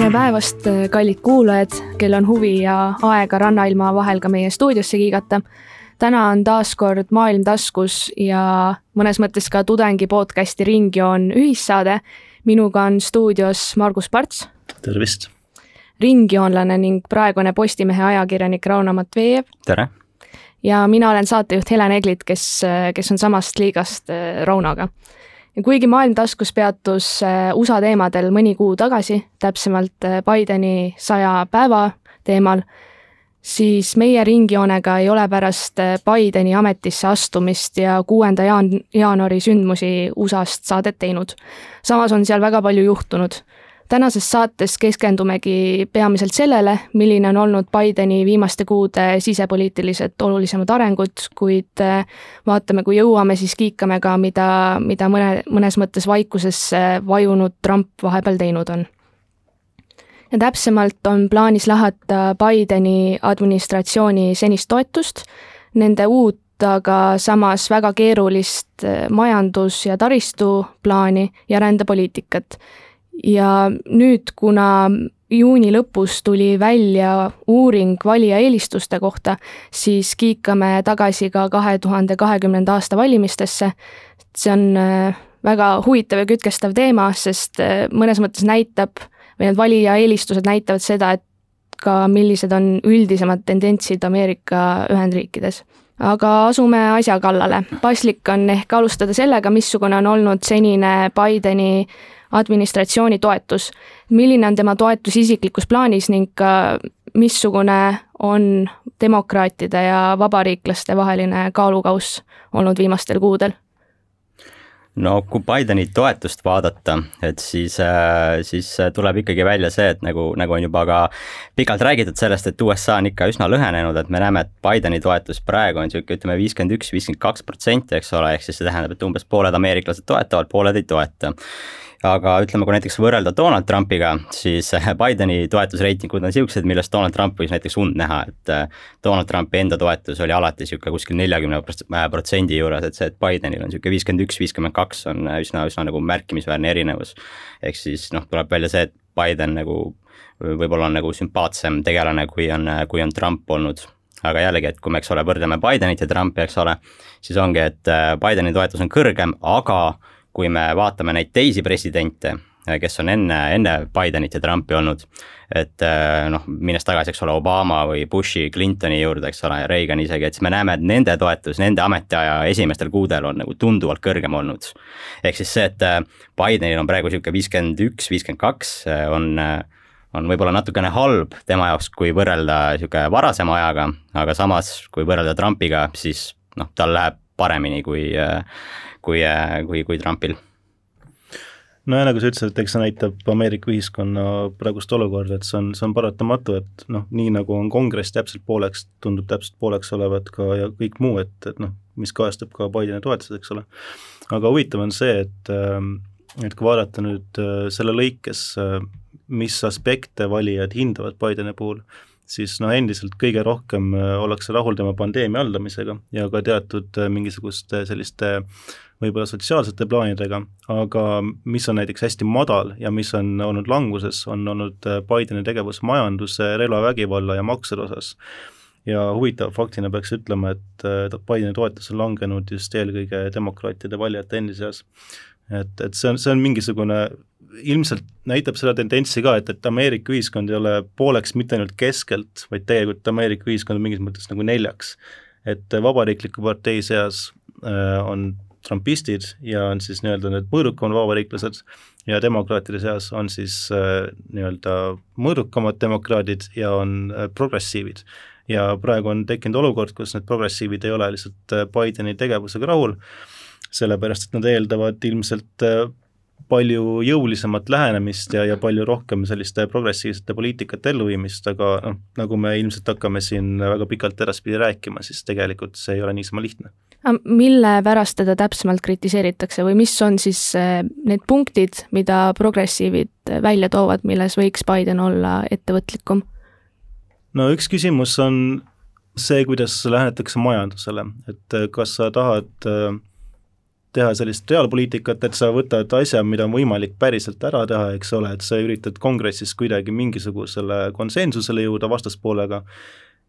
tere päevast, kallid kuulajad, kel on huvi ja aega rannailma vahel ka meie stuudiosse kiigata. täna on taas kord Maailm taskus ja mõnes mõttes ka tudengi podcasti Ringjoon ühissaade. minuga on stuudios Margus Parts. tervist. ringjoonlane ning praegune Postimehe ajakirjanik Rauno Matvejev. tere. ja mina olen saatejuht Helen Eglit, kes, kes on samast liigast äh, Raunoga ja kuigi maailm taskus peatus äh, USA teemadel mõni kuu tagasi, täpsemalt äh, Bideni saja päeva teemal, siis meie ringjoonega ei ole pärast äh, Bideni ametisse astumist ja kuuenda jaan-, jaanuari sündmusi USA-st saadet teinud. samas on seal väga palju juhtunud tänases saates keskendumegi peamiselt sellele, milline on olnud Bideni viimaste kuude sisepoliitilised olulisemad arengud, kuid äh, vaatame, kui jõuame, siis kiikame ka, mida, mida mõne, mõnes mõttes vaikusesse vajunud Trump vahepeal teinud on. ja täpsemalt on plaanis lahata Bideni administratsiooni senist toetust, nende uut aga samas väga keerulist äh, majandus- ja taristuplaani ja rändepoliitikat ja nüüd, kuna juuni lõpus tuli välja uuring valija eelistuste kohta, siis kiikame tagasi ka kahe tuhande kahekümnenda aasta valimistesse. see on äh, väga huvitav ja kütkestav teema, sest äh, mõnes mõttes näitab või need valija eelistused näitavad seda, et ka millised on üldisemad tendentsid Ameerika Ühendriikides aga asume asja kallale. paslik on ehk alustada sellega, missugune on olnud senine Bideni administratsiooni toetus. milline on tema toetus isiklikus plaanis ning missugune on demokraatide ja vabariiklaste vaheline kaalukauss olnud viimastel kuudel? no kui Bideni toetust vaadata, et siis, siis tuleb ikkagi välja see, et nagu, nagu on juba ka pikalt räägitud sellest, et USA on ikka üsna lõhenenud, et me näeme, et Bideni toetus praegu on sihuke, ütleme viiskümmend üks, viiskümmend kaks protsenti, eks ole, ehk siis see tähendab, et umbes pooled ameeriklased toetavad, pooled ei toeta aga ütleme, kui näiteks võrrelda Donald Trumpiga, siis Bideni toetusreitingud on siuksed, millest Donald Trump võis näiteks und näha, et äh, Donald Trumpi enda toetus oli alati sihuke kuskil neljakümne äh, protsendi juures, et see, et Bidenil on sihuke viiskümmend üks, viiskümmend kaks on äh, üsna, üsna nagu märkimisväärne erinevus. ehk siis noh, tuleb välja see, et Biden nagu võib-olla on nagu sümpaatsem tegelane, kui on, kui on Trump olnud aga jällegi, et kui me, eks ole, võrdleme Bidenit ja Trumpi, eks ole, siis ongi, et Bideni toetus on kõrgem, aga kui me vaatame neid teisi presidente, kes on enne, enne Bidenit ja Trumpi olnud, et eh, noh, minnes tagasi, eks ole, Obama või Bushi, Clintoni juurde, eks ole, Reagan isegi, et siis me näeme, et nende toetus nende ametiaja esimestel kuudel on nagu tunduvalt kõrgem olnud. ehk siis see, et eh, Bidenil on praegu sihuke viiskümmend üks, viiskümmend kaks, on on võib-olla natukene halb tema jaoks, kui võrrelda niisugune varasema ajaga, aga samas, kui võrrelda Trumpiga, siis noh, tal läheb paremini kui, kui, kui, kui Trumpil nojah, nagu sa ütlesid, et eks see näitab Ameerika ühiskonna praegust olukorda, et see on, see on paratamatu, et noh, nii nagu on kongress täpselt pooleks, tundub täpselt pooleks olevat ka ja kõik muu, et, et noh, mis kajastub ka Bideni toetused, eks ole. aga huvitav on see, et, ähm, et kui vaadata nüüd äh, selle lõikes, äh, mis aspekte valijad hindavad Bideni puhul, siis noh, endiselt kõige rohkem äh, ollakse rahul tema pandeemia haldamisega ja ka teatud mingisuguste selliste võib-olla sotsiaalsete plaanidega, aga mis on näiteks hästi madal ja mis on olnud languses, on olnud äh, Bideni tegevus majanduse, relvavägivalla ja maksude osas. ja huvitava faktina peaks ütlema, et äh, Bideni toetus on langenud just eelkõige demokraatide valijate endi seas. et, et see on, see on mingisugune ilmselt näitab seda tendentsi ka, et, et Ameerika ühiskond ei ole pooleks mitte ainult keskelt, vaid tegelikult Ameerika ühiskond on mingis mõttes nagu neljaks. et Vabariikliku partei seas äh, on trumpistid ja on siis nii-öelda need mõõdukamad vabariiklased ja demokraatide seas on siis äh, nii-öelda mõõdukamad demokraadid ja on äh, progressiivid. ja praegu on tekkinud olukord, kus need progressiivid ei ole lihtsalt äh, Bideni tegevusega rahul, sellepärast et nad eeldavad ilmselt äh, palju jõulisemat lähenemist ja, ja palju rohkem selliste progressiivsete poliitikate elluviimist, aga noh, nagu me ilmselt hakkame siin väga pikalt edaspidi rääkima, siis tegelikult see ei ole niisama lihtne mille pärast teda täpsemalt kritiseeritakse või mis on siis äh, need punktid, mida progressiivid välja toovad, milles võiks Biden olla ettevõtlikum? no üks küsimus on see, kuidas lähenetakse majandusele, et äh, kas sa tahad äh, teha sellist reaalpoliitikat, et sa võtad asja, mida on võimalik päriselt ära teha, eks ole, et sa üritad kongressis kuidagi mingisugusele konsensusele jõuda vastaspoolega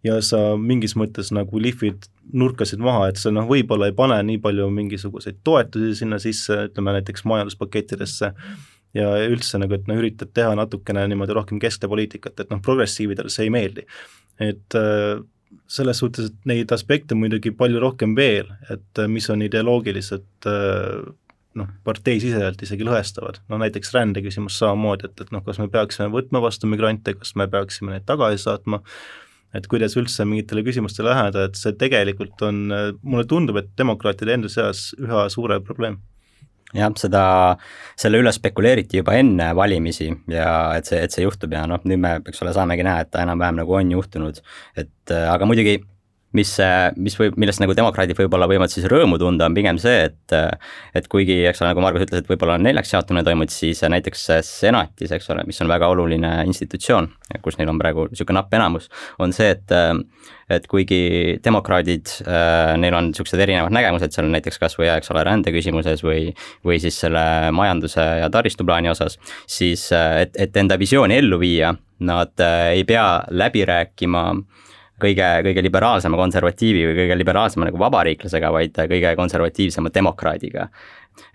ja sa mingis mõttes nagu lihvid nurkasid maha, et sa noh, võib-olla ei pane nii palju mingisuguseid toetusi sinna sisse, ütleme näiteks majanduspakettidesse, ja üldse nagu, et noh, üritad teha natukene niimoodi rohkem keskne poliitikat, et noh, progressiividele see ei meeldi. et äh, selles suhtes, et neid aspekte muidugi palju rohkem veel, et äh, mis on ideoloogilised äh, noh, parteisiseselt isegi lõhestavad, no näiteks rändeküsimus samamoodi, et, et noh, kas me peaksime võtma vastu migrante, kas me peaksime neid tagasi saatma, et kuidas üldse mingitele küsimustele läheneda, et see tegelikult on, mulle tundub, et demokraatide enda seas üha suurem probleem jah, seda, selle üle spekuleeriti juba enne valimisi ja et see, et see juhtub ja noh, nüüd me, eks ole, saamegi näha, et ta enam-vähem nagu on juhtunud. et aga muidugi mis, mis võib, millest nagu demokraadid võib-olla võivad siis rõõmu tunda, on pigem see, et et kuigi, eks ole, nagu Margus ütles, et võib-olla on neljaks jaotumine toimunud, siis näiteks senatis, eks ole, mis on väga oluline institutsioon, kus neil on praegu niisugune napp enamus, on see, et et kuigi demokraadid, neil on niisugused erinevad nägemused seal näiteks kas või eks ole, rändeküsimuses või või siis selle majanduse ja taristuplaani osas, siis et, et enda visiooni ellu viia, nad ei pea läbi rääkima äh, kõige, kõige liberaalsema konservatiivi või kõige liberaalsema nagu vabariiklasega, vaid kõige konservatiivsema demokraadiga.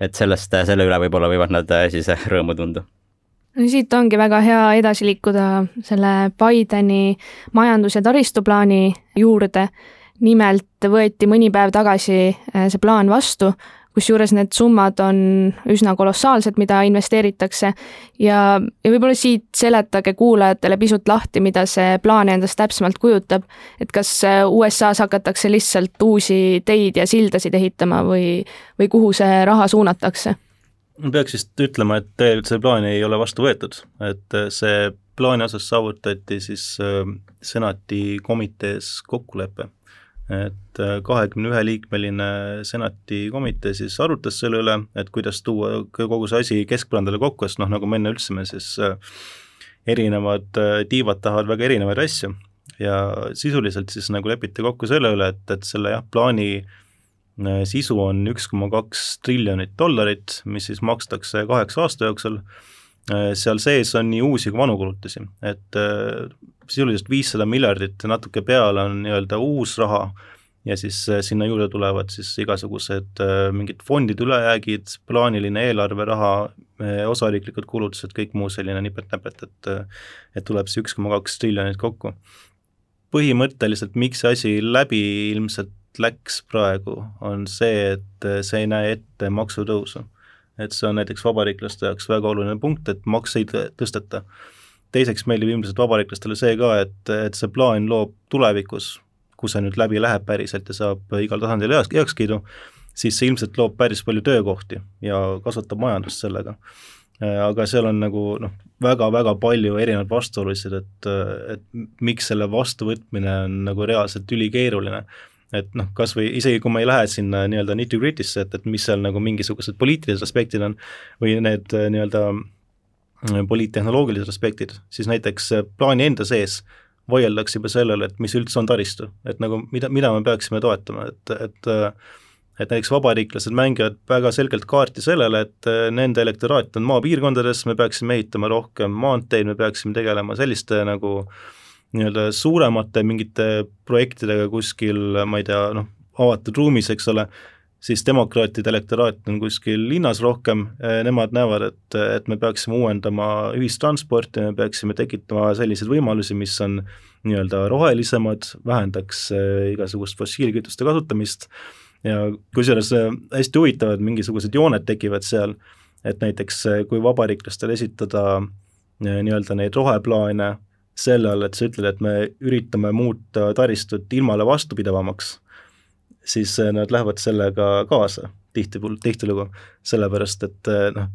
et sellest, selle üle võib-olla võivad nad siis rõõmu tunda no siit ongi väga hea edasi liikuda selle Bideni majandus- ja taristuplaani juurde. nimelt võeti mõni päev tagasi äh, see plaan vastu kusjuures need summad on üsna kolossaalsed, mida investeeritakse ja, ja võib-olla siit seletage kuulajatele pisut lahti, mida see plaan endast täpsemalt kujutab. et kas USA-s hakatakse lihtsalt uusi teid ja sildasid ehitama või, või kuhu see raha suunatakse? ma peaks vist ütlema, et tegelikult see plaan ei ole vastu võetud, et see plaani osas saavutati siis äh, senati komitees kokkulepe et äh, kahekümne ühe liikmeline senati komitee siis arutas selle üle, et kuidas tuua kogu see asi keskpõrandale kokku, sest noh, nagu me enne ütlesime, siis äh, erinevad äh, tiivad tahavad väga erinevaid asju. Ja sisuliselt siis nagu lepiti kokku selle üle, et, et selle jah, plaani sisu on üks koma kaks triljonit dollarit, mis siis makstakse kaheksa aasta jooksul, seal sees on nii uusi kui vanu kulutusi, et sisuliselt viissada miljardit ja natuke peale on nii-öelda uus raha ja siis äh, sinna juurde tulevad siis igasugused äh, mingid fondide ülejäägid, plaaniline eelarveraha, äh, osariiklikud kulutused, kõik muu selline nipet-näpet, et et tuleb see üks koma kaks triljonit kokku. põhimõtteliselt, miks see asi läbi ilmselt läks praegu, on see, et see ei näe ette maksutõusu. Et see on näiteks vabariiklaste jaoks väga oluline punkt, et makse ei tõsteta teiseks meeldib ilmselt vabariiklastele see ka, et, et see plaan loob tulevikus, kui see nüüd läbi läheb päriselt ja saab igal tasandil heaks, heakskiidu, siis see ilmselt loob päris palju töökohti ja kasvatab majandust sellega. aga seal on nagu noh, väga-väga palju erinevaid vastuolusid, et, et miks selle vastuvõtmine on nagu reaalselt ülikeeruline et noh, kas või isegi kui ma ei lähe sinna nii-öelda nitty-gritty'sse, et, et mis seal nagu mingisugused poliitilised aspektid on või need nii-öelda poliittehnoloogilised aspektid, siis näiteks plaani enda sees vaieldakse juba sellele, et mis üldse on taristu, et nagu mida, mida me peaksime toetama, et, et et näiteks vabariiklased mängivad väga selgelt kaarti sellele, et nende elektoraat on maapiirkondades, me peaksime ehitama rohkem maanteid, me peaksime tegelema selliste nagu nii-öelda suuremate mingite projektidega kuskil, ma ei tea, noh, avatud ruumis, eks ole, siis demokraatide elektoraat on kuskil linnas rohkem, nemad näevad, et, et me peaksime uuendama ühistransporti, me peaksime tekitama selliseid võimalusi, mis on nii-öelda rohelisemad, vähendaks eh, igasugust fossiilkütuste kasutamist. Ja kusjuures eh, hästi huvitavad mingisugused jooned tekivad seal, et näiteks kui vabariiklastel esitada nii-öelda neid roheplaane selle all, et sa ütled, et me üritame muuta taristut ilmale vastupidavamaks siis äh, nad lähevad sellega kaasa tihtipuhul, tihtilugu, sellepärast et äh, noh,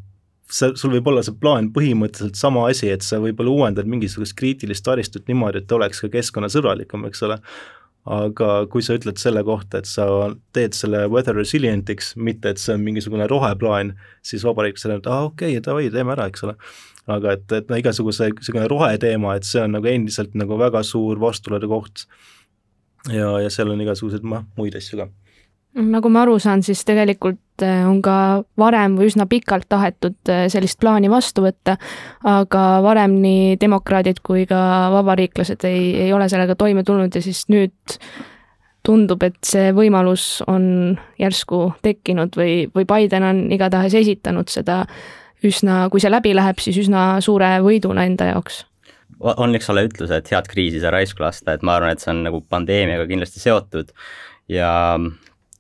see, sul võib olla see plaan põhimõtteliselt sama asi, et sa võib-olla uuendad mingisugust kriitilist taristut niimoodi, et ta oleks ka keskkonnasõbralikum, eks ole, aga kui sa ütled selle kohta, et sa teed selle weather resilient'iks, mitte et see on mingisugune roheplaan, siis vabariiklased on, et aa okei okay,, davai, teeme ära, eks ole. Aga et, et no igasuguse niisugune roheteema, et see on nagu endiselt nagu väga suur vastuolude koht. Ja, ja seal on igasuguseid muid asju ka. Nagu ma aru saan, siis tegelikult äh, on ka varem või üsna pikalt tahetud äh, sellist plaani vastu võtta, aga varem nii demokraadid kui ka vabariiklased ei, ei ole sellega toime tulnud ja siis nüüd tundub, et see võimalus on järsku tekkinud või, või Biden on igatahes esitanud seda üsna, kui see läbi läheb, siis üsna suure võiduna enda jaoks. On, eks ole, ütlus, et head kriisi saa raisku lasta, et ma arvan, et see on nagu pandeemiaga kindlasti seotud. Ja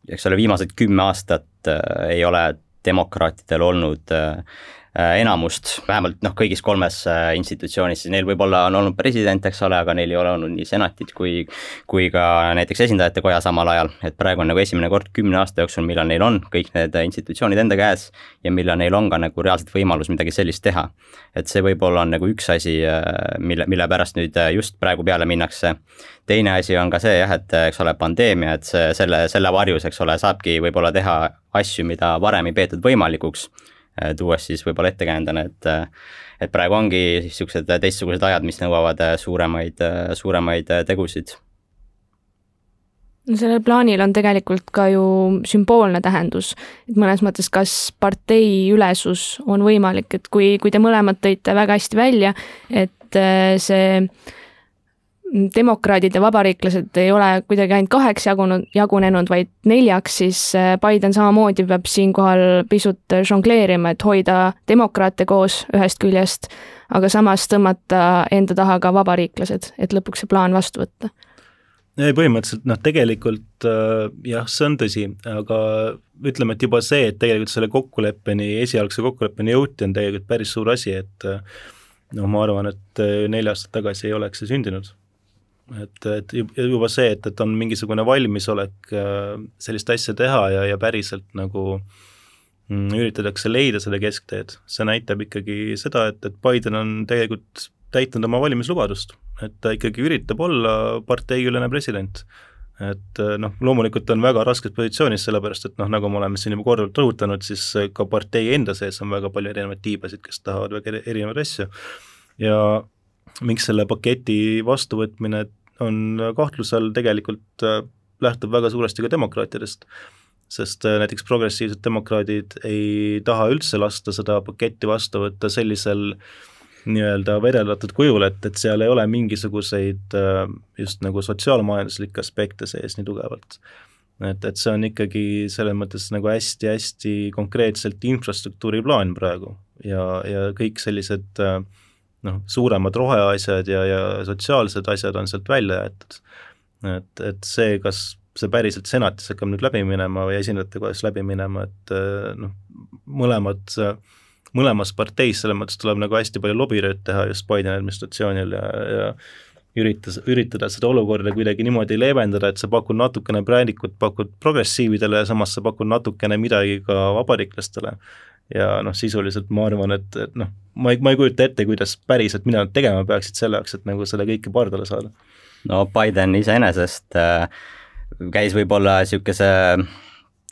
eks ole, viimased kümme aastat äh, ei ole demokraatidel olnud Äh, enamust, vähemalt noh, kõigis kolmes äh, institutsioonis, siis neil võib-olla on olnud president, eks ole, aga neil ei ole olnud nii senatit kui, kui ka näiteks esindajate koja samal ajal, et praegu on nagu esimene kord kümne aasta jooksul, millal neil on kõik need institutsioonid enda käes ja millal neil on ka nagu reaalselt võimalus midagi sellist teha. et see võib-olla on nagu üks asi, äh, mille, mille pärast nüüd just praegu peale minnakse. teine asi on ka see jah, et eks ole, pandeemia, et see, selle, selle varjus, eks ole, saabki võib-olla teha asju, mida varem ei peetud võimalikuks Äh, tuues siis võib-olla ettekäändena, et äh, et praegu ongi niisugused teistsugused ajad, mis nõuavad äh, suuremaid, suuremaid tegusid. no sellel plaanil on tegelikult ka ju sümboolne tähendus, et mõnes mõttes, kas parteiülesus on võimalik, et kui, kui te mõlemad tõite väga hästi välja, et see demokraadid ja vabariiklased ei ole kuidagi ainult kaheks jagunud, jagunenud, vaid neljaks, siis äh, Biden samamoodi peab siinkohal pisut žongleerima, et hoida demokraate koos ühest küljest, aga samas tõmmata enda taha ka vabariiklased, et lõpuks see plaan vastu võtta. ei, põhimõtteliselt noh, tegelikult äh, jah, see on tõsi, aga ütleme, et juba see, et tegelikult selle kokkuleppeni, esialgse kokkuleppeni jõuti, on tegelikult päris suur asi, et noh, ma arvan, et neli aastat tagasi ei oleks see sündinud et, et juba see, et, et on mingisugune valmisolek äh, sellist asja teha ja, ja päriselt nagu mm, üritatakse leida seda keskteed, see näitab ikkagi seda, et, et Biden on tegelikult täitnud oma valimislubadust, et ta ikkagi üritab olla parteiülene president. et äh, noh, loomulikult on väga raskes positsioonis, sellepärast et noh, nagu me oleme siin juba korduvalt rõhutanud, siis ka partei enda sees on väga palju erinevaid tiibasid, kes tahavad väga erinevaid asju ja miks selle paketi vastuvõtmine on kahtluse all, tegelikult äh, lähtub väga suuresti ka demokraatidest. sest äh, näiteks progressiivsed demokraadid ei taha üldse lasta seda paketti vastu võtta sellisel nii-öelda vedeldatud kujul, et, et seal ei ole mingisuguseid äh, just nagu sotsiaalmajanduslikke aspekte sees nii tugevalt. et, et see on ikkagi selles mõttes nagu hästi-hästi konkreetselt infrastruktuuri plaan praegu ja, ja kõik sellised äh, noh, suuremad roheasjad ja, ja sotsiaalsed asjad on sealt välja jäetud. et, et see, kas see päriselt senatis hakkab nüüd läbi minema või esindajate kojas läbi minema, et noh, mõlemad, mõlemas parteis selles mõttes tuleb nagu hästi palju lobitööd teha just Bideni administratsioonil ja, ja üritas, üritada seda olukorda kuidagi niimoodi leevendada, et sa pakud natukene präänikut, pakud progressiividele ja samas sa pakud natukene midagi ka vabariiklastele ja noh, sisuliselt ma arvan, et, et noh, ma ei, ma ei kujuta ette, kuidas päriselt, mida nad tegema peaksid selle jaoks, et nagu selle kõike pardale saada. no Biden iseenesest äh, käis võib-olla niisuguse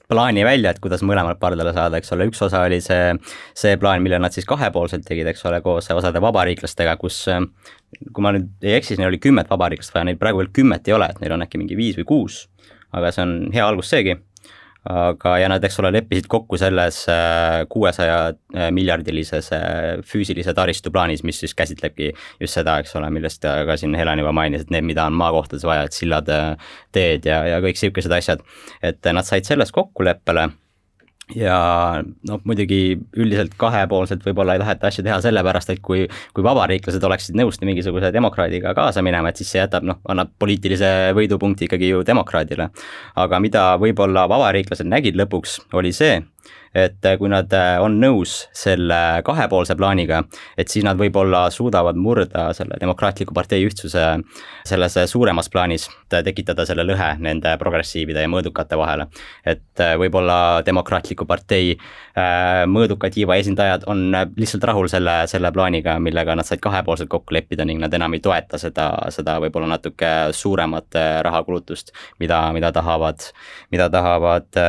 plaani välja, et kuidas mõlemad pardale saada, eks ole, üks osa oli see, see plaan, mille nad siis kahepoolselt tegid, eks ole, koos osade vabariiklastega, kus kui ma nüüd ei eksi, siis neil oli kümmet vabariiklast vaja, neil praegu veel kümmet ei ole, et neil on äkki mingi viis või kuus, aga see on hea algus seegi aga, ja nad, eks ole, leppisid kokku selles äh, kuuesaja äh, miljardilises äh, füüsilise taristu plaanis, mis siis käsitlebki just seda, eks ole, millest ka siin Helen juba mainis, et need, mida on maakohtades vaja, et sillad, teed ja, ja kõik sihukesed asjad. et nad said selles kokkuleppele ja noh, muidugi üldiselt kahepoolselt võib-olla ei taheta asju teha sellepärast, et kui, kui vabariiklased oleksid nõus mingisuguse demokraadiga kaasa minema, et siis see jätab noh, annab poliitilise võidupunkti ikkagi ju demokraadile. aga mida võib-olla vabariiklased nägid lõpuks, oli see, et äh, kui nad äh, on nõus selle kahepoolse plaaniga, et siis nad võib-olla suudavad murda selle demokraatliku partei ühtsuse selles suuremas plaanis, tekitada selle lõhe nende progressiivide ja mõõdukate vahele. et äh, võib-olla demokraatliku partei mõõduka tiiva esindajad on lihtsalt rahul selle, selle plaaniga, millega nad said kahepoolselt kokku leppida ning nad enam ei toeta seda, seda võib-olla natuke suuremat rahakulutust, mida, mida tahavad, mida tahavad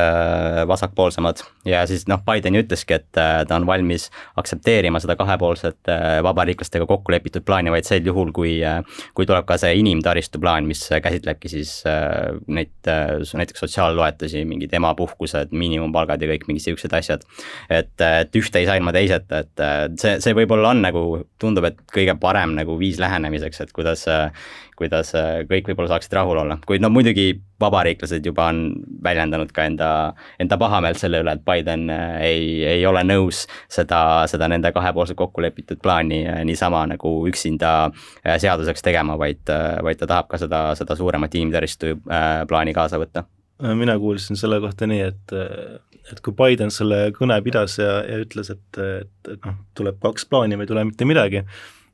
vasakpoolsemad ja siis noh, Biden ütleski, et äh, ta on valmis aktsepteerima seda kahepoolset äh, vabariiklastega kokku lepitud plaani vaid sel juhul, kui, äh, kui tuleb ka see inimtaristu plaan, mis käsitlebki siis neid näiteks sotsiaalloetusi, mingid emapuhkused, miinimumpalgad ja kõik mingid siuksed asjad. et, et ühte ei saa ilma teiseta, et see, see võib-olla on nagu, tundub, et kõige parem nagu viis lähenemiseks, et kuidas kuidas kõik võib-olla saaksid rahul olla, kuid no muidugi vabariiklased juba on väljendanud ka enda, enda pahameelt selle üle, et Biden äh, ei, ei ole nõus seda, seda nende kahepoolselt kokku lepitud plaani äh, niisama nagu üksinda seaduseks tegema, vaid, vaid ta tahab ka seda, seda suuremat inimtaristu plaani kaasa võtta mina kuulsin selle kohta nii, et, et kui Biden selle kõne pidas ja, ja ütles, et, et, et noh, tuleb kaks plaani või ei tule mitte midagi,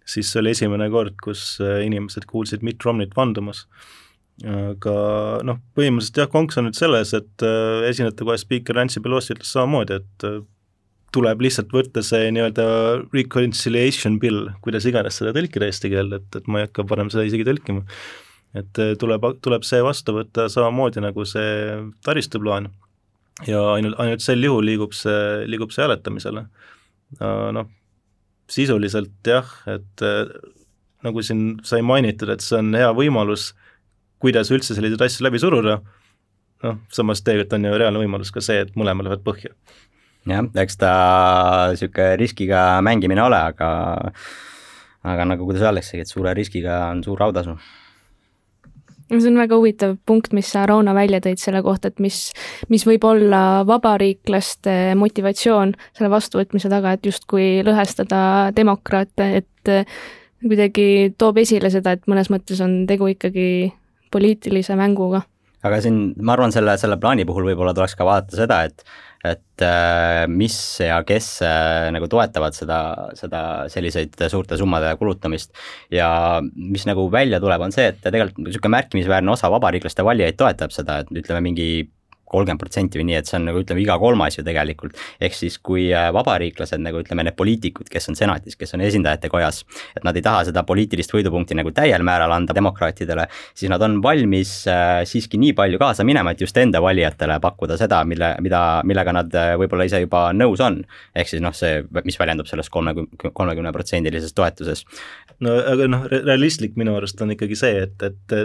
siis see oli esimene kord, kus äh, inimesed kuulsid Mitt Romneyt vandumas. Aga noh, põhimõtteliselt jah, konks on nüüd selles, et äh, esinejate kohe spiiker Nancy Pelosi ütles samamoodi, et äh, tuleb lihtsalt võtta see nii-öelda reconciliation bill, kuidas iganes seda tõlkida eesti keelde, et, et ma ei hakka parem seda isegi tõlkima. et tuleb, tuleb see vastu võtta samamoodi nagu see taristuplaan ja ainult, ainult sel juhul liigub see, liigub see hääletamisele. noh, sisuliselt jah, et äh, nagu siin sai mainitud, et see on hea võimalus, kuidas üldse selliseid asju läbi suruda, noh, samas tegelikult on ju reaalne võimalus ka see, et mõlemal lähevad põhja. jah, eks ta niisugune riskiga mängimine ole, aga aga nagu kuidas öeldaksegi, et suure riskiga on suur autasu see on väga huvitav punkt, mis sa, Rauno, välja tõid selle kohta, et mis, mis võib olla vabariiklaste motivatsioon selle vastuvõtmise taga, et justkui lõhestada demokraate, et kuidagi toob esile seda, et mõnes mõttes on tegu ikkagi poliitilise mänguga. aga siin, ma arvan, selle, selle plaani puhul võib-olla tuleks ka vaadata seda, et et äh, mis ja kes äh, nagu toetavad seda, seda selliseid suurte summade kulutamist. ja mis nagu välja tuleb, on see, et tegelikult niisugune märkimisväärne osa vabariiklaste valijaid toetab seda, et ütleme, mingi kolmkümmend protsenti või nii, et see on nagu ütleme, iga kolmas ju tegelikult. ehk siis, kui äh, vabariiklased nagu ütleme, need poliitikud, kes on senatis, kes on esindajate kojas, et nad ei taha seda poliitilist võidupunkti nagu täiel määral anda demokraatidele, siis nad on valmis äh, siiski nii palju kaasa minema, et just enda valijatele pakkuda seda, mille, mida, millega nad äh, võib-olla ise juba nõus on. ehk siis noh, see, mis väljendub selles kolmekümne, kolmekümne protsendilises toetuses. no aga noh, realistlik minu arust on ikkagi see, et, et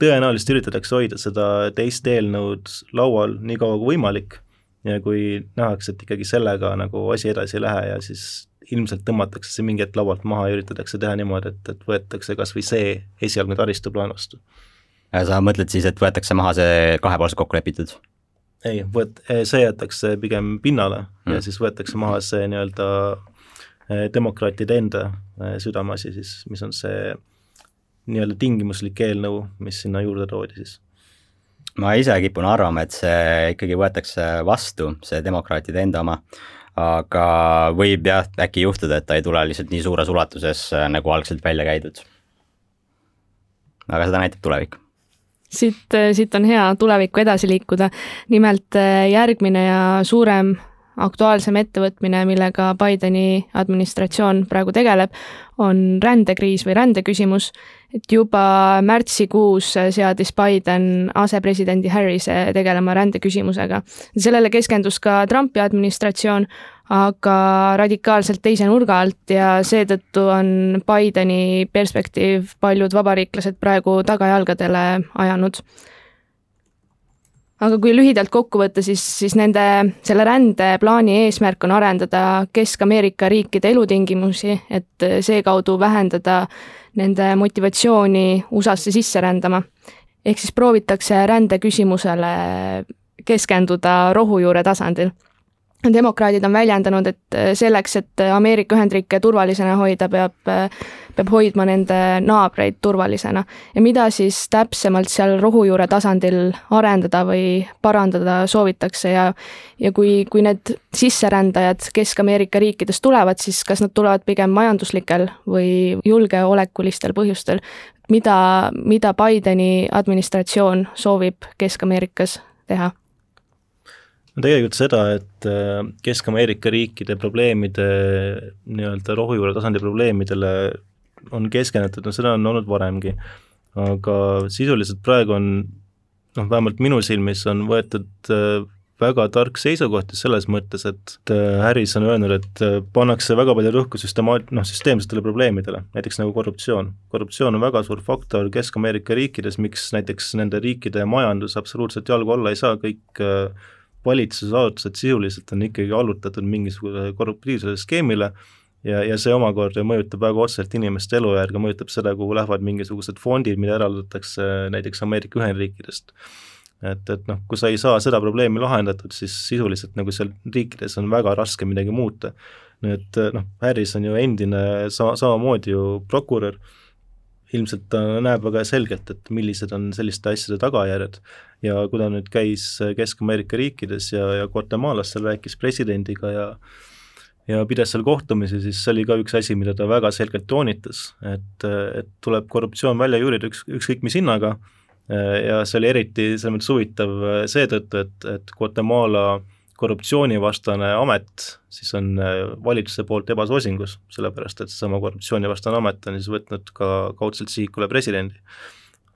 tõenäoliselt üritatakse hoida seda teist eelnõud laual nii kaua kui võimalik ja kui nähakse, et ikkagi sellega nagu asi edasi ei lähe ja siis ilmselt tõmmatakse see mingi hetk laualt maha ja üritatakse teha niimoodi, et, et võetakse kas või see esialgne taristuplaan vastu. sa mõtled siis, et võetakse maha see kahepoolselt kokku lepitud? ei, võet-, see jäetakse pigem pinnale mm. ja siis võetakse maha see nii-öelda eh, demokraatide enda eh, südameasi siis, mis on see nii-öelda tingimuslik eelnõu, mis sinna juurde toodi siis? ma ise kipun arvama, et see ikkagi võetakse vastu, see demokraatide enda oma, aga võib jah, äkki juhtuda, et ta ei tule lihtsalt nii suures ulatuses, äh, nagu algselt välja käidud. aga seda näitab tulevik siit, äh, siit on hea tulevikku edasi liikuda. nimelt äh, järgmine ja suurem aktuaalsem ettevõtmine, millega Bideni administratsioon praegu tegeleb, on rändekriis või rändeküsimus. et juba märtsikuus seadis Biden asepresidendi Harrise tegelema rändeküsimusega. sellele keskendus ka Trumpi administratsioon, aga radikaalselt teise nurga alt ja seetõttu on Bideni perspektiiv paljud vabariiklased praegu tagajalgadele ajanud aga kui lühidalt kokku võtta, siis, siis nende, selle rändeplaani eesmärk on arendada Kesk-Ameerika riikide elutingimusi, et seekaudu vähendada nende motivatsiooni USA-sse sisse rändama. ehk siis proovitakse rändeküsimusele keskenduda rohujuure tasandil demokraadid on väljendanud, et äh, selleks, et äh, Ameerika Ühendriike turvalisena hoida, peab, äh, peab hoidma nende naabreid turvalisena. ja mida siis täpsemalt seal rohujuure tasandil arendada või parandada soovitakse ja ja kui, kui need sisserändajad Kesk-Ameerika riikidest tulevad, siis kas nad tulevad pigem majanduslikel või julgeolekulistel põhjustel, mida, mida Bideni administratsioon soovib Kesk-Ameerikas teha no tegelikult seda, et äh, Kesk-Ameerika riikide probleemide, nii-öelda rohujuure tasandi probleemidele on keskendutud, no seda on olnud varemgi. aga sisuliselt praegu on noh, vähemalt minu silmis on võetud äh, väga tark seisukoht selles mõttes, et Harris on öelnud, et pannakse väga palju rõhku süstema-, noh, süsteemsetele probleemidele, näiteks nagu korruptsioon. korruptsioon on väga suur faktor Kesk-Ameerika riikides, miks näiteks nende riikide majandus absoluutselt jalgu alla ei saa, kõik valitsusasutused sisuliselt on ikkagi allutatud mingisugusele korruptiivsele skeemile ja, ja see omakorda mõjutab väga otseselt inimeste elujärge, mõjutab seda, kuhu lähevad mingisugused fondid, mida eraldatakse näiteks Ameerika Ühendriikidest. et, et noh, kui sa ei saa seda probleemi lahendatud, siis sisuliselt nagu seal riikides on väga raske midagi muuta. et noh, Harris on ju endine sa-, samamoodi ju prokurör, ilmselt ta näeb väga selgelt, et millised on selliste asjade tagajärjed ja kui ta nüüd käis Kesk-Ameerika riikides ja, ja Guatemalas seal rääkis presidendiga ja ja pidas seal kohtumisi, siis see oli ka üks asi, mida ta väga selgelt toonitas, et, et tuleb korruptsioon välja juurida üks, ükskõik mis hinnaga. Ja see oli eriti selles mõttes huvitav seetõttu, et, et Guatemala korruptsioonivastane amet siis on valitsuse poolt ebasoosingus, sellepärast et seesama korruptsioonivastane amet on siis võtnud ka kaudselt sihikule presidendi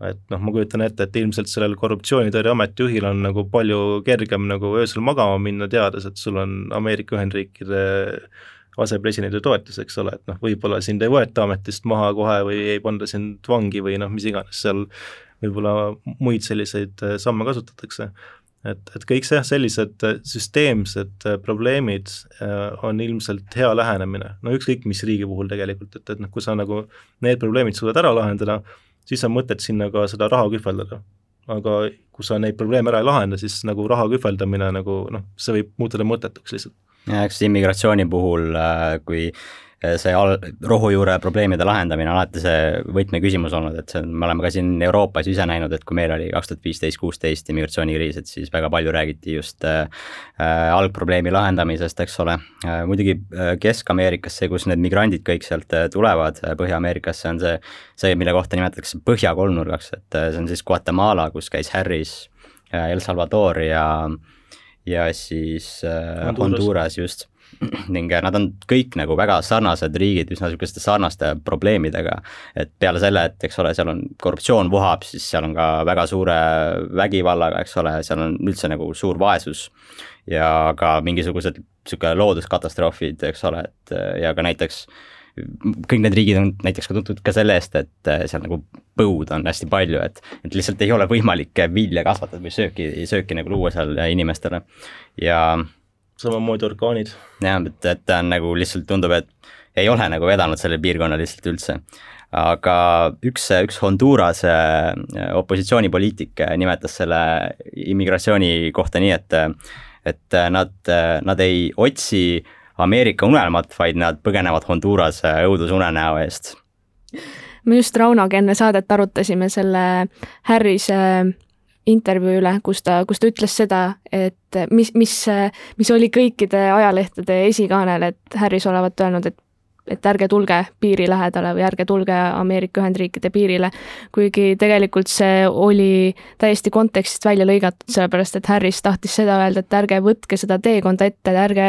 et noh, ma kujutan ette, et ilmselt sellel korruptsioonitõrjeameti juhil on nagu palju kergem nagu öösel magama minna, teades, et sul on Ameerika Ühendriikide asepresidendi toetus, eks ole, et noh, võib-olla sind ei võeta ametist maha kohe või ei panda sind vangi või noh, mis iganes seal võib-olla muid selliseid äh, samme kasutatakse. et, et kõik see, sellised äh, süsteemsed äh, probleemid on ilmselt hea lähenemine, no ükskõik mis riigi puhul tegelikult, et, et noh, kui sa nagu need probleemid suudad ära lahendada, siis on mõtet sinna ka seda raha kühveldada. aga kui sa neid probleeme ära ei lahenda, siis nagu raha kühveldamine nagu noh, see võib muutuda mõttetuks lihtsalt. ja eks immigratsiooni puhul, äh, kui see al-, rohujuure probleemide lahendamine on alati see võtmeküsimus olnud, et see on, me oleme ka siin Euroopas ise näinud, et kui meil oli kaks tuhat viisteist, kuusteist immigratsioonikriis, et siis väga palju räägiti just äh, äh algprobleemi lahendamisest, eks ole äh,. muidugi äh, Kesk-Ameerikas, see, kus need migrandid kõik sealt äh, tulevad äh,, Põhja-Ameerikasse, on see, see, mille kohta nimetatakse põhjakolmnurgaks, et äh, see on siis Guatemala, kus käis Harris äh,, El Salvador ja ja siis äh, Honduras. Honduras just ning nad on kõik nagu väga sarnased riigid, üsna niisuguste sarnaste probleemidega. et peale selle, et eks ole, seal on korruptsioon vohab, siis seal on ka väga suure vägivallaga, eks ole, seal on üldse nagu suur vaesus. ja ka mingisugused niisugune looduskatastroofid, eks ole, et ja ka näiteks kõik need riigid on näiteks ka tuntud ka selle eest, et seal nagu põud on hästi palju, et, et lihtsalt ei ole võimalik vilja kasvatada või sööki, sööki nagu luua seal inimestele ja samamoodi orkaanid. jah, et, et ta on nagu lihtsalt tundub, et ei ole nagu vedanud selle piirkonna lihtsalt üldse. aga üks, üks Honduras opositsioonipoliitik nimetas selle immigratsiooni kohta nii, et, et nad, nad ei otsi Ameerika unelmat, vaid nad põgenevad Honduras õudusunenäo eest me just Raunoga enne saadet arutasime selle Harrise intervjuu üle, kus ta, kus ta ütles seda, et mis, mis, mis oli kõikide ajalehtede esikaanel, et Harris olevat öelnud, et et ärge tulge piiri lähedale või ärge tulge Ameerika Ühendriikide piirile, kuigi tegelikult see oli täiesti kontekstist välja lõigatud, sellepärast et Harris tahtis seda öelda, et ärge võtke seda teekonda ette, ärge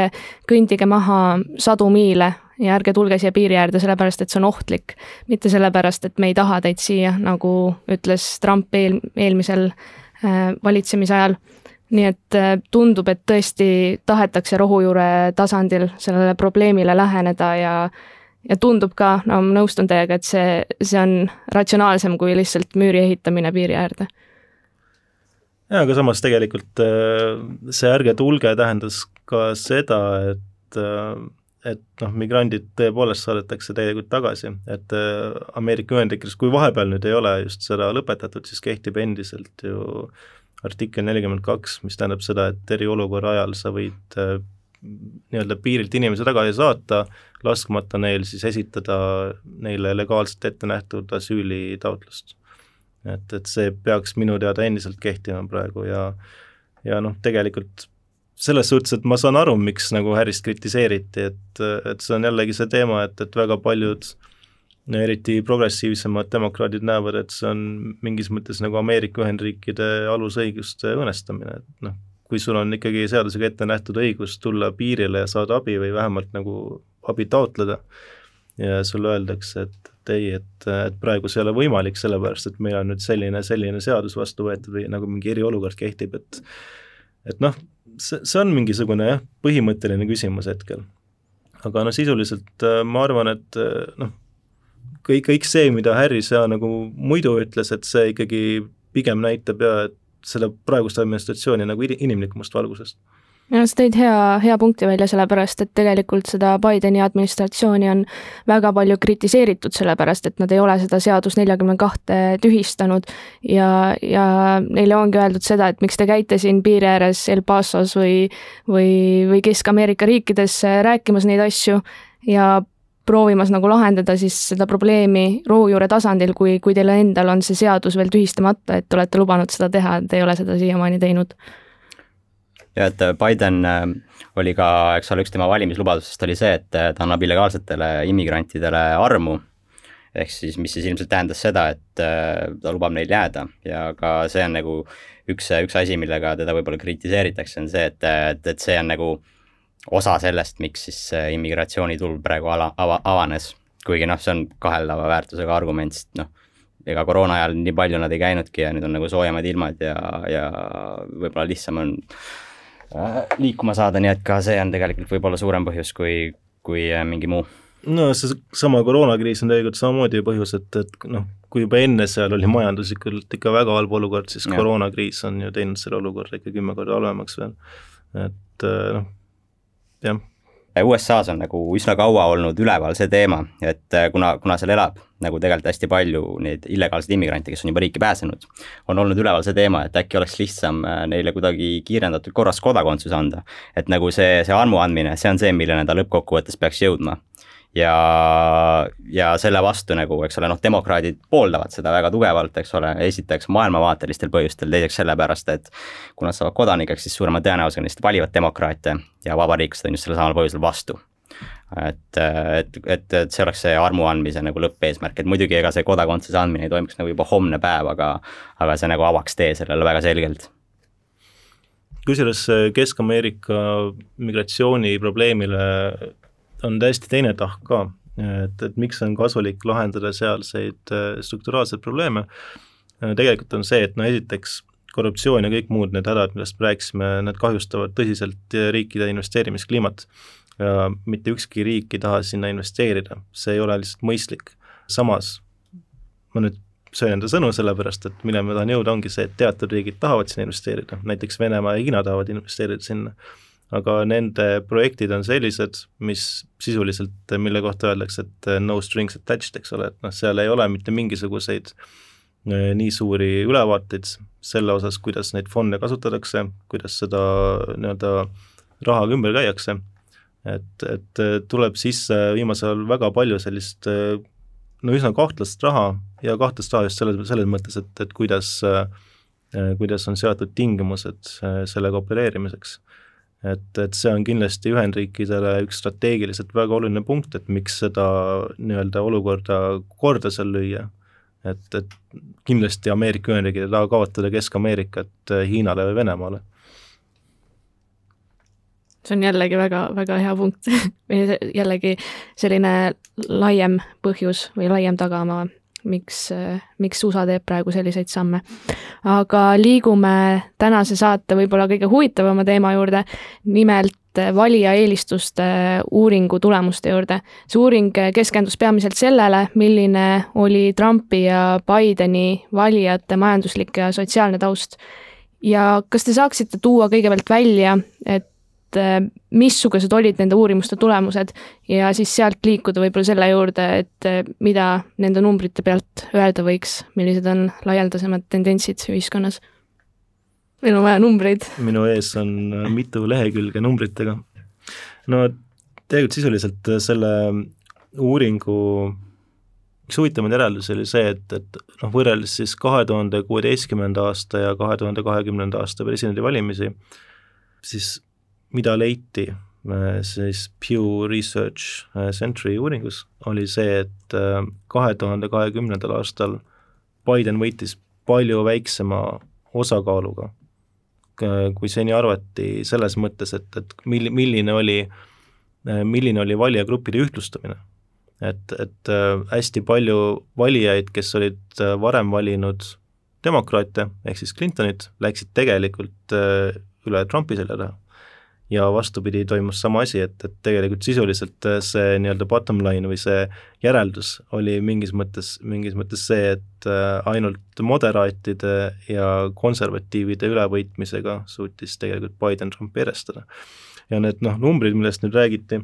kõndige maha sadu miile ja ärge tulge siia piiri äärde, sellepärast et see on ohtlik. mitte sellepärast, et me ei taha teid siia, nagu ütles Trump eel, eelmisel valitsemise ajal. nii et äh, tundub, et tõesti tahetakse rohujuure tasandil sellele probleemile läheneda ja ja tundub ka, no ma nõustun teiega, et see, see on ratsionaalsem kui lihtsalt müüri ehitamine piiri äärde. jaa, aga samas tegelikult äh, see ärge tulge tähendas ka seda, et et noh, migrandid tõepoolest saadetakse täielikult tagasi, et äh, Ameerika Ühendriikides, kui vahepeal nüüd ei ole just seda lõpetatud, siis kehtib endiselt ju artikkel nelikümmend kaks, mis tähendab seda, et eriolukorra ajal sa võid äh, nii-öelda piirilt inimesi tagasi saata, laskmata neil siis esitada neile legaalselt ette nähtud asüülitaotlust. et, et see peaks minu teada endiselt kehtima praegu ja ja noh, tegelikult selles suhtes, et ma saan aru, miks nagu Harrist kritiseeriti, et, et see on jällegi see teema, et, et väga paljud eriti progressiivsemad demokraadid näevad, et see on mingis mõttes nagu Ameerika Ühendriikide alusõiguste õõnestamine, et noh, kui sul on ikkagi seadusega ette nähtud õigus tulla piirile ja saada abi või vähemalt nagu abi taotleda, ja sulle öeldakse, et, ei, et, et praegu see ei ole võimalik, sellepärast et meil on nüüd selline, selline seadus vastu võetud või nagu mingi eriolukord kehtib, et et noh, see, see on mingisugune jah, põhimõtteline küsimus hetkel. aga noh, sisuliselt äh, ma arvan, et äh, noh, kõik, kõik see, mida Harris ja nagu muidu ütles, et see ikkagi pigem näitab ja et selle praegust administratsiooni nagu inimlikumast valgusest minu arust tõid hea, hea punkti välja, sellepärast et tegelikult seda Bideni administratsiooni on väga palju kritiseeritud, sellepärast et nad ei ole seda seadus neljakümne kahte tühistanud. Ja, ja neile ongi öeldud seda, et miks te käite siin piiri ääres El Pasos või, või, või Kesk-Ameerika riikides rääkimas neid asju ja proovimas nagu lahendada siis seda probleemi rohujuure tasandil, kui, kui teil endal on see seadus veel tühistamata, et olete lubanud seda teha, te ei ole seda siiamaani teinud ja et äh, Biden äh, oli ka, eks ole, üks tema valimislubadustest oli see, et äh, ta annab illegaalsetele immigrantidele armu. ehk siis, mis siis ilmselt tähendas seda, et ta lubab neil jääda ja ka see on nagu üks, üks asi, millega teda võib-olla kritiseeritakse, on see, et, et, et see on nagu osa sellest, miks siis immigratsioonitulv praegu ala, ava, avanes. kuigi noh, see on kaheldava väärtusega argument, sest noh, ega koroona ajal nii palju nad ei käinudki ja nüüd on nagu soojemad ilmad ja, ja võib-olla lihtsam on liikuma saada, nii et ka see on tegelikult võib-olla suurem põhjus kui, kui äh, mingi muu. no seesama koroonakriis on tegelikult samamoodi põhjus, et, et noh, kui juba enne seal oli majanduslikult ikka väga halb olukord, siis ja. koroonakriis on ju teinud selle olukorra ikka kümme korda halvemaks veel, et äh, noh, jah USA-s on nagu üsna kaua olnud üleval see teema, et äh, kuna, kuna seal elab nagu tegelikult hästi palju neid illegaalseid immigrante, kes on juba riiki pääsenud, on olnud üleval see teema, et äkki oleks lihtsam äh, neile kuidagi kiirendatud korras kodakondsus anda. et nagu see, see armu andmine, see on see, milleni ta lõppkokkuvõttes peaks jõudma ja, ja selle vastu nagu, eks ole, noh, demokraadid pooldavad seda väga tugevalt, eks ole, esiteks maailmavaatelistel põhjustel, teiseks sellepärast, et kui nad saavad kodanikeks, siis suurema tõenäosusega neist valivad demokraate ja vabariiklased on just sellel samal põhjusel vastu. Et, et, et, et see oleks see armu andmise nagu lõppeesmärk, et muidugi ega see kodakondsuse andmine ei toimuks nagu juba homne päev, aga, aga see nagu avaks tee sellele väga selgelt. Kusjuures Kesk-Ameerika migratsiooniprobleemile on täiesti teine tahk ka, et, et miks on kasulik lahendada sealseid äh, strukturaalseid probleeme, äh, tegelikult on see, et no esiteks korruptsioon ja kõik muud need hädad, millest me rääkisime, need kahjustavad tõsiselt riikide investeerimiskliimat. ja mitte ükski riik ei taha sinna investeerida, see ei ole lihtsalt mõistlik. samas ma nüüd söön enda sõnu, sellepärast et milleni ma tahan jõuda, ongi see, et teatud riigid tahavad sinna investeerida, näiteks Venemaa ja Hiina tahavad investeerida sinna aga nende projektid on sellised, mis sisuliselt, mille kohta öeldakse, et eh, no strings attached, eks ole, et noh, seal ei ole mitte mingisuguseid eh, nii suuri ülevaateid selle osas, kuidas neid fonde kasutatakse, kuidas seda nii-öelda rahaga ümber käiakse, et, et eh, tuleb sisse viimasel ajal väga palju sellist no üsna kahtlast raha ja kahtlast raha just selles, selles mõttes, et, et kuidas, kuidas on seatud tingimused sellega opereerimiseks et, et see on kindlasti Ühendriikidele üks strateegiliselt väga oluline punkt, et miks seda nii-öelda olukorda korda seal lüüa. et, et kindlasti Ameerika Ühendriigid ei taha kaotada Kesk-Ameerikat Hiinale või Venemaale. see on jällegi väga, väga hea punkt või jällegi selline laiem põhjus või laiem tagamaa miks, miks USA teeb praegu selliseid samme. aga liigume tänase saate võib-olla kõige huvitavama teema juurde, nimelt valija eelistuste uuringu tulemuste juurde. see uuring keskendus peamiselt sellele, milline oli Trumpi ja Bideni valijate majanduslik ja sotsiaalne taust. ja kas te saaksite tuua kõigepealt välja, et et äh, missugused olid nende uurimuste tulemused ja siis sealt liikuda võib-olla selle juurde, et äh, mida nende numbrite pealt öelda võiks, millised on laialdasemad tendentsid ühiskonnas. meil on vaja numbreid. minu ees on äh, mitu lehekülge numbritega. no tegelikult sisuliselt selle uuringu üks huvitavaid järeldusi oli see, et, et noh, võrreldes siis kahe tuhande kuueteistkümnenda aasta ja kahe tuhande kahekümnenda aasta presidendivalimisi, siis mida leiti äh, siis Pew Research äh, Century uuringus, oli see, et äh, kahe tuhande kahekümnendal aastal Biden võitis palju väiksema osakaaluga, kui seni arvati, selles mõttes, et, et mil-, milline oli, milline oli valijagruppide ühtlustamine. et, et hästi palju valijaid, kes olid varem valinud demokraate, ehk siis Clintonit, läksid tegelikult üle Trumpi selja taha ja vastupidi, toimus sama asi, et, et tegelikult sisuliselt äh, see nii-öelda bottom line või see järeldus oli mingis mõttes, mingis mõttes see, et äh, ainult moderaatide ja konservatiivide ülevõitmisega suutis tegelikult Biden Trumpi erestada. ja need noh, numbrid, millest nüüd räägiti,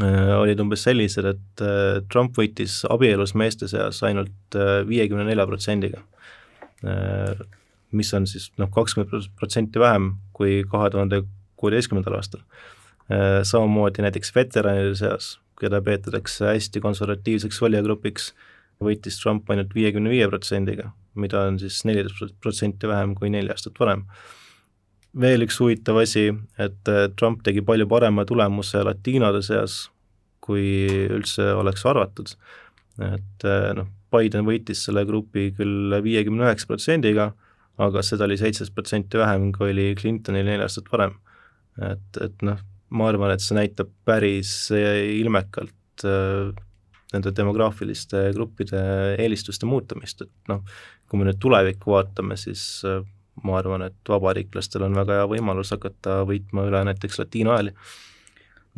äh, olid umbes sellised, et Trump võitis abielus meeste seas ainult viiekümne nelja protsendiga mis on siis noh, kakskümmend protsenti vähem kui kahe tuhande kuueteistkümnendal aastal. Äh, samamoodi näiteks veteranide seas, keda peetakse hästi konservatiivseks valijagrupiks, võitis Trump ainult viiekümne viie protsendiga, mida on siis neliteist protsenti vähem kui neli aastat varem. veel üks huvitav asi, et äh, Trump tegi palju parema tulemuse latiinode seas, kui üldse oleks arvatud. et äh, noh, Biden võitis selle grupi küll viiekümne üheksa protsendiga, aga seda oli seitseteist protsenti vähem, kui oli Clintonil neli aastat varem et, et noh, ma arvan, et see näitab päris ilmekalt äh, nende demograafiliste gruppide eelistuste muutumist, et noh, kui me nüüd tulevikku vaatame, siis äh, ma arvan, et vabariiklastel on väga hea võimalus hakata võitma üle näiteks latiino hääli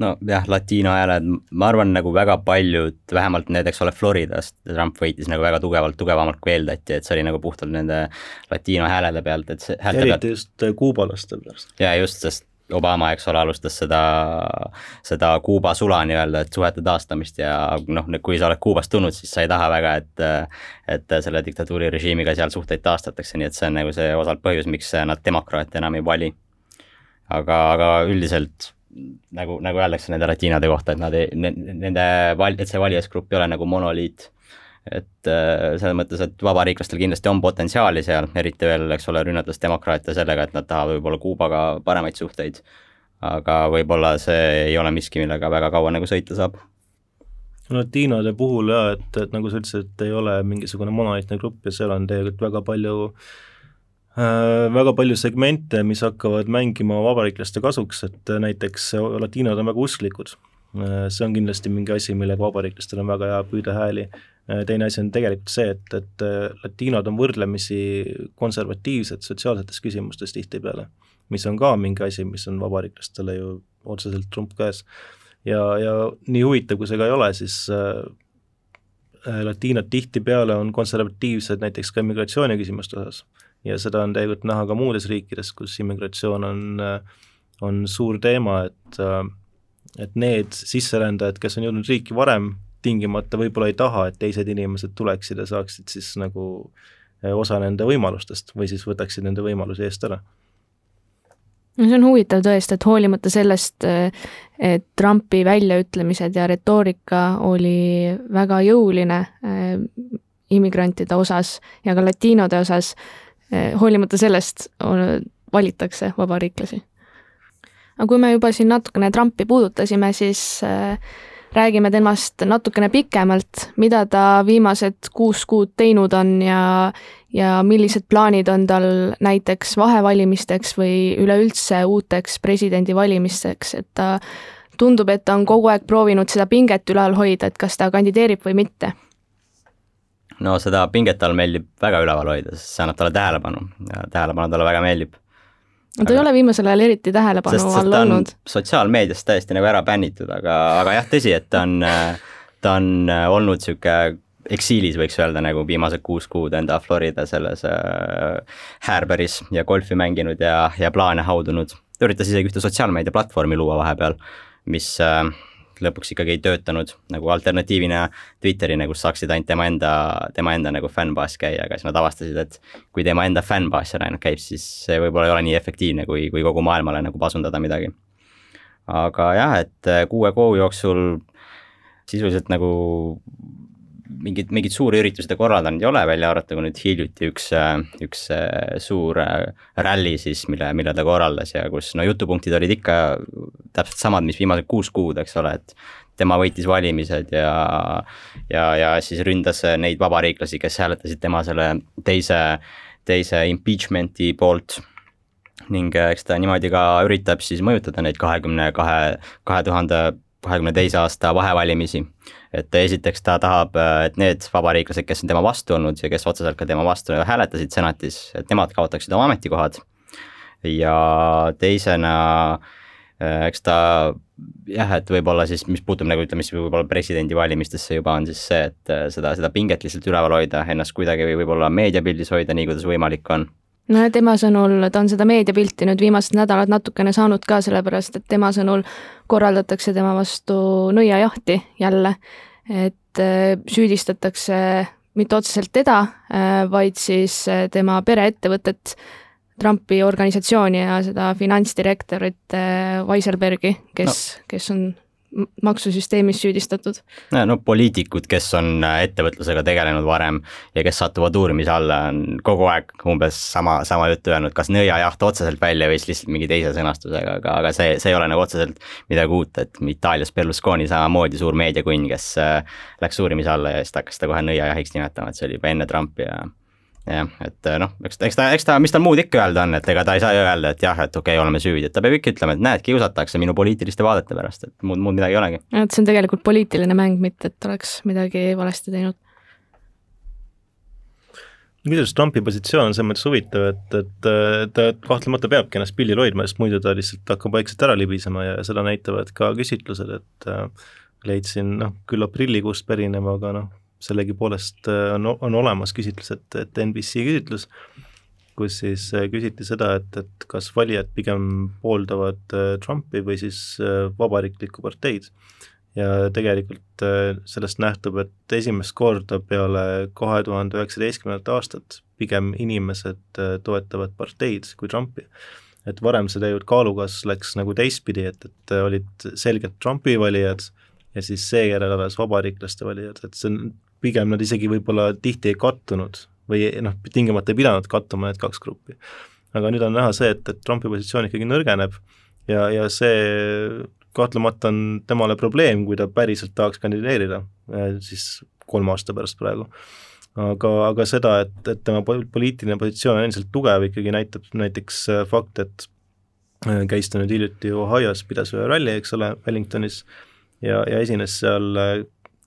nojah, latiino hääled, ma arvan, nagu väga paljud, vähemalt need, eks ole, Floridas Trump võitis nagu väga tugevalt, tugevamalt kui eeldati, et see oli nagu puhtalt nende latiino häälede pealt, et see eriti pealt... just kuubalaste pärast. jaa, just, sest Obama, eks ole, alustas seda, seda Kuuba sula nii-öelda, et suhete taastamist ja noh, kui sa oled Kuubast tulnud, siis sa ei taha väga, et et selle diktatuurirežiimiga seal suhteid taastatakse, nii et see on nagu see osalt põhjus, miks nad demokraate enam ei vali. aga, aga üldiselt nagu, nagu öeldakse nende latiinade kohta, et nad ei, nende val-, et see valijasgrupp ei ole nagu monoliit et äh, selles mõttes, et vabariiklastel kindlasti on potentsiaali seal, eriti veel, eks ole, rünnates demokraatia sellega, et nad tahavad võib-olla Kuubaga paremaid suhteid, aga võib-olla see ei ole miski, millega väga kaua nagu sõita saab. Latiinode puhul jaa, et, et nagu sa ütlesid, et ei ole mingisugune monoliitne grupp ja seal on tegelikult väga palju äh, väga palju segmente, mis hakkavad mängima vabariiklaste kasuks, et näiteks latiinod on väga usklikud äh, see on kindlasti mingi asi, millega vabariiklastel on väga hea püüda hääli teine asi on tegelikult see, et, et äh, latiinod on võrdlemisi konservatiivsed sotsiaalsetes küsimustes tihtipeale, mis on ka mingi asi, mis on vabariiklastele ju otseselt trump käes. ja, ja nii huvitav, kui see ka ei ole, siis äh, äh latiinod tihtipeale on konservatiivsed näiteks ka immigratsiooniküsimuste osas ja seda on tegelikult näha ka muudes riikides, kus immigratsioon on, on suur teema, et et need sisserändajad, kes on jõudnud riiki varem, tingimata võib-olla ei taha, et teised inimesed tuleksid ja saaksid siis nagu eh, osa nende võimalustest või siis võtaksid nende võimalusi eest ära. no see on huvitav tõesti, et hoolimata sellest, eh, et Trumpi väljaütlemised ja retoorika oli väga jõuline eh, immigrantide osas ja ka latiinode osas, hoolimata sellest valitakse vabariiklasi. aga kui me juba siin natukene Trumpi puudutasime, siis äh, räägime temast natukene pikemalt, mida ta viimased kuus kuud teinud on ja ja millised plaanid on tal näiteks vahevalimisteks või üleüldse uuteks presidendivalimisteks, et ta tundub, et ta on kogu aeg proovinud seda pinget ülal hoida, et kas ta kandideerib või mitte. No seda pinget tal meeldib väga üleval hoida, sest see annab talle tähelepanu ja tähelepanu talle väga meeldib ta aga... ei ole viimasel ajal eriti tähelepanu sest, all olnud. sotsiaalmeediast täiesti nagu ära bännitud, aga, aga jah, tõsi, et ta on, ta on olnud niisugune eksiilis, võiks öelda, nagu viimased kuus kuud enda Florida selles äh, häärberis ja golfi mänginud ja, ja plaane haudunud. ta üritas isegi ühte sotsiaalmeedia platvormi luua vahepeal, mis äh, lõpuks ikkagi ei töötanud nagu alternatiivina Twitterini, kus saaksid ainult tema enda, tema enda nagu fännbaas käia, aga siis nad avastasid, et kui tema enda fännbaas seal ainult käib, siis see võib-olla ei ole nii efektiivne, kui, kui kogu maailmale nagu pasundada midagi. aga jah, et kuue kuu jooksul sisuliselt nagu mingit, mingeid suuri üritusi ta korraldanud ei ole, välja arvatud kui nüüd hiljuti üks, üks suur ralli siis, mille, mille ta korraldas ja kus no jutupunktid olid ikka täpselt samad, mis viimased kuus kuud, eks ole, et tema võitis valimised ja, ja, ja siis ründas neid vabariiklasi, kes hääletasid tema selle teise, teise impeachment'i poolt ning eks ta niimoodi ka üritab siis mõjutada neid kahekümne kahe, kahe tuhande kahekümne teise aasta vahevalimisi. Et esiteks ta tahab, et need vabariiklased, kes on tema vastu olnud ja kes otseselt ka tema vastu hääletasid senatis, et nemad kaotaksid oma ametikohad. ja teisena eks ta jah, et võib-olla siis, mis puutub nagu ütleme, siis võib-olla presidendivalimistesse juba on siis see, et seda, seda pinget lihtsalt üleval hoida, ennast kuidagi võib-olla meediapildis hoida, nii kuidas võimalik on no tema sõnul, ta on seda meediapilti nüüd viimased nädalad natukene saanud ka, sellepärast et tema sõnul korraldatakse tema vastu nõiajahti jälle, et süüdistatakse mitte otseselt teda, äh, vaid siis äh, tema pereettevõtet, Trumpi organisatsiooni ja seda finantsdirektorit äh, Weisselbergi, kes no., kes on maksusüsteemis süüdistatud. no poliitikud, kes on ettevõtlusega tegelenud varem ja kes satuvad uurimise alla, on kogu aeg umbes sama, sama juttu öelnud, kas nõiajaht otseselt välja või siis lihtsalt mingi teise sõnastusega, aga, aga see, see ei ole nagu otseselt midagi uut, et Itaalias Berlusconi samamoodi suur meediakunn, kes äh, läks uurimise alla ja siis ta hakkas seda kohe nõiajahiks nimetama, et see oli juba enne Trumpi ja jah, et äh, noh, eks ta, eks ta, eks ta, mis tal muud ikka öelda on, et ega ta ei saa ju öelda, et jah, et okei okay,, oleme süüdi, et ta peab ikka ütlema, et näed, kiusatakse minu poliitiliste vaadete pärast, et muud, muud midagi ei olegi. et see on tegelikult poliitiline mäng, mitte et oleks midagi valesti teinud. kusjuures Trumpi positsioon on selles mõttes huvitav, et, et ta kahtlemata peabki ennast pildil hoidma, sest muidu ta lihtsalt hakkab vaikselt ära libisema ja seda näitavad ka küsitlused, et äh, leidsin noh, küll aprillikuust pärineva, aga noh, sellegipoolest äh, on, on olemas küsitlus, et, et NBC küsitlus, kus siis äh, küsiti seda, et, et kas valijad pigem pooldavad äh, Trumpi või siis vabariiklikku parteid. ja tegelikult sellest nähtub, et esimest korda peale kahe tuhande üheksateistkümnendat aastat pigem inimesed toetavad parteid kui Trumpi et varem see tegelikult kaalukasv läks nagu teistpidi, et, et olid selgelt Trumpi valijad ja siis seejärel alles vabariiklaste valijad, et see on pigem nad isegi võib-olla tihti ei kattunud või noh, tingimata ei pidanud kattuma need kaks gruppi. aga nüüd on näha see, et, et Trumpi positsioon ikkagi nõrgeneb ja, ja see kahtlemata on temale probleem, kui ta päriselt tahaks kandideerida eh, siis kolme aasta pärast praegu. aga, aga seda, et, et tema poliitiline positsioon on endiselt tugev, ikkagi näitab näiteks eh, fakt, et eh, käis ta nüüd hiljuti Ohio's, pidas ühe ralli, eks ole, Wellingtonis, ja, ja esines seal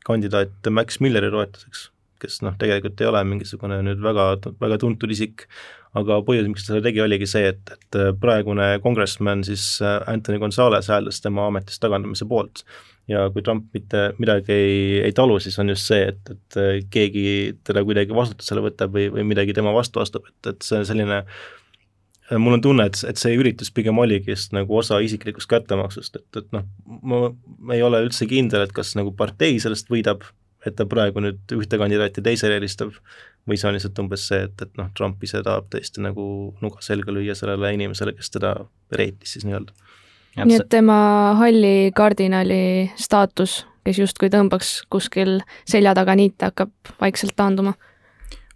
kandidaat Max Milleri toetuseks, kes noh, tegelikult ei ole mingisugune nüüd väga, väga tuntud isik, aga põhjus, miks ta seda tegi, oligi see, et, et praegune congressman siis äh, Anthony Gonzalez hääldas tema ametist tagandamise poolt. ja kui Trump mitte midagi ei, ei talu, siis on just see, et, et äh, keegi teda kuidagi vastutusele võtab või, või midagi tema vastu astub, et, et see selline äh, mul on tunne, et, et see üritus pigem oligi just nagu osa isiklikust kättemaksust, et, et noh, ma ei ole üldse kindel, et kas nagu partei sellest võidab, et ta praegu nüüd ühte kandidaati teisele eelistab, või see on lihtsalt umbes see, et, et noh, Trump ise tahab tõesti nagu nuga selga lüüa sellele inimesele, kes teda reitis siis nii-öelda. nii et tema halli kardinali staatus, kes justkui tõmbaks kuskil selja taga niite, hakkab vaikselt taanduma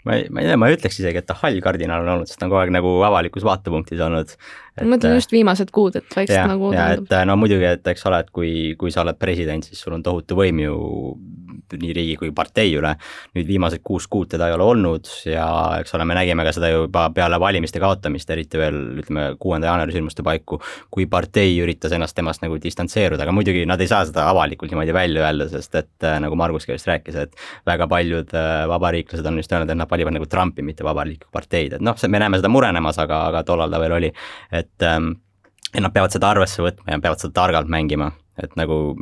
ma ei, ma ei tea, ma ei ütleks isegi, et ta hall kardinal on olnud, sest ta on kogu aeg nagu avalikus vaatepunktis olnud. Ma mõtlen just viimased kuud, et vaikselt ja, nagu ja et no muidugi, et eks ole, et kui, kui sa oled president, siis sul on tohutu võim ju nii riigi kui partei üle. nüüd viimased kuus kuud teda ei ole olnud ja eks ole, me nägime ka seda juba peale valimiste kaotamist, eriti veel ütleme, kuuenda jaanuari sündmuste paiku, kui partei üritas ennast temast nagu distantseeruda, aga muidugi nad ei saa seda avalikult niimoodi välja öelda, sest et äh, nagu Margus ka just rääkis, et väga paljud äh, vabariiklased on just öelnud, et nad valivad nagu Trumpi, mitte vabariiklikku parteid, et noh, me näeme seda murenemas, aga, aga tollal ta veel oli, et ähm, ja nad peavad seda arvesse võtma ja peavad seda targalt mängima. Et nagu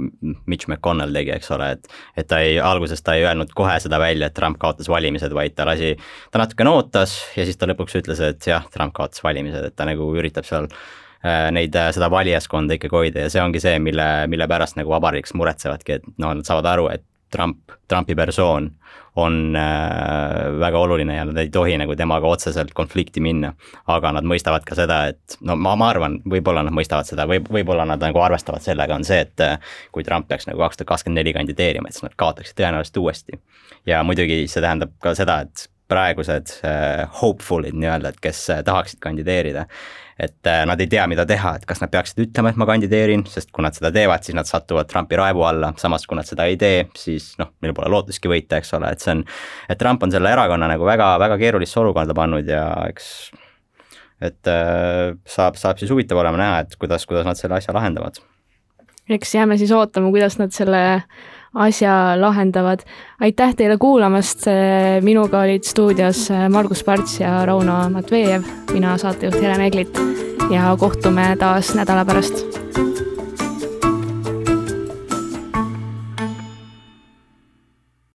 Mitch McConnell tegi, eks ole, et et ta ei, alguses ta ei öelnud kohe seda välja, et Trump kaotas valimised, vaid ta lasi, ta natukene ootas ja siis ta lõpuks ütles, et jah, Trump kaotas valimised, et ta nagu üritab seal äh, neid, äh, seda valijaskonda ikkagi hoida ja see ongi see, mille, mille pärast nagu vabariiks muretsevadki, et noh, nad saavad aru, et Trump, Trumpi persoon on äh, väga oluline ja nad ei tohi nagu temaga otseselt konflikti minna. aga nad mõistavad ka seda, et no ma, ma arvan, võib-olla nad mõistavad seda või võib-olla nad nagu arvestavad sellega, on see, et äh, kui Trump peaks nagu kaks tuhat kakskümmend neli kandideerima, et siis nad kaotaksid tõenäoliselt uuesti. ja muidugi see tähendab ka seda, et praegused uh, hopeful'id nii-öelda, et kes uh, tahaksid kandideerida et äh, nad ei tea, mida teha, et kas nad peaksid ütlema, et ma kandideerin, sest kui nad seda teevad, siis nad satuvad Trumpi raevu alla, samas kui nad seda ei tee, siis noh, meil pole lootustki võita, eks ole, et see on, et Trump on selle erakonna nagu väga, väga keerulisse olukorda pannud ja eks et äh, saab, saab siis huvitav olema näha, et kuidas, kuidas nad selle asja lahendavad. eks jääme siis ootama, kuidas nad selle asja lahendavad. aitäh teile kuulamast, minuga olid stuudios Margus Parts ja Rauno Matvejev, mina saatejuht Helen Eglit. Ja kohtume taas nädala pärast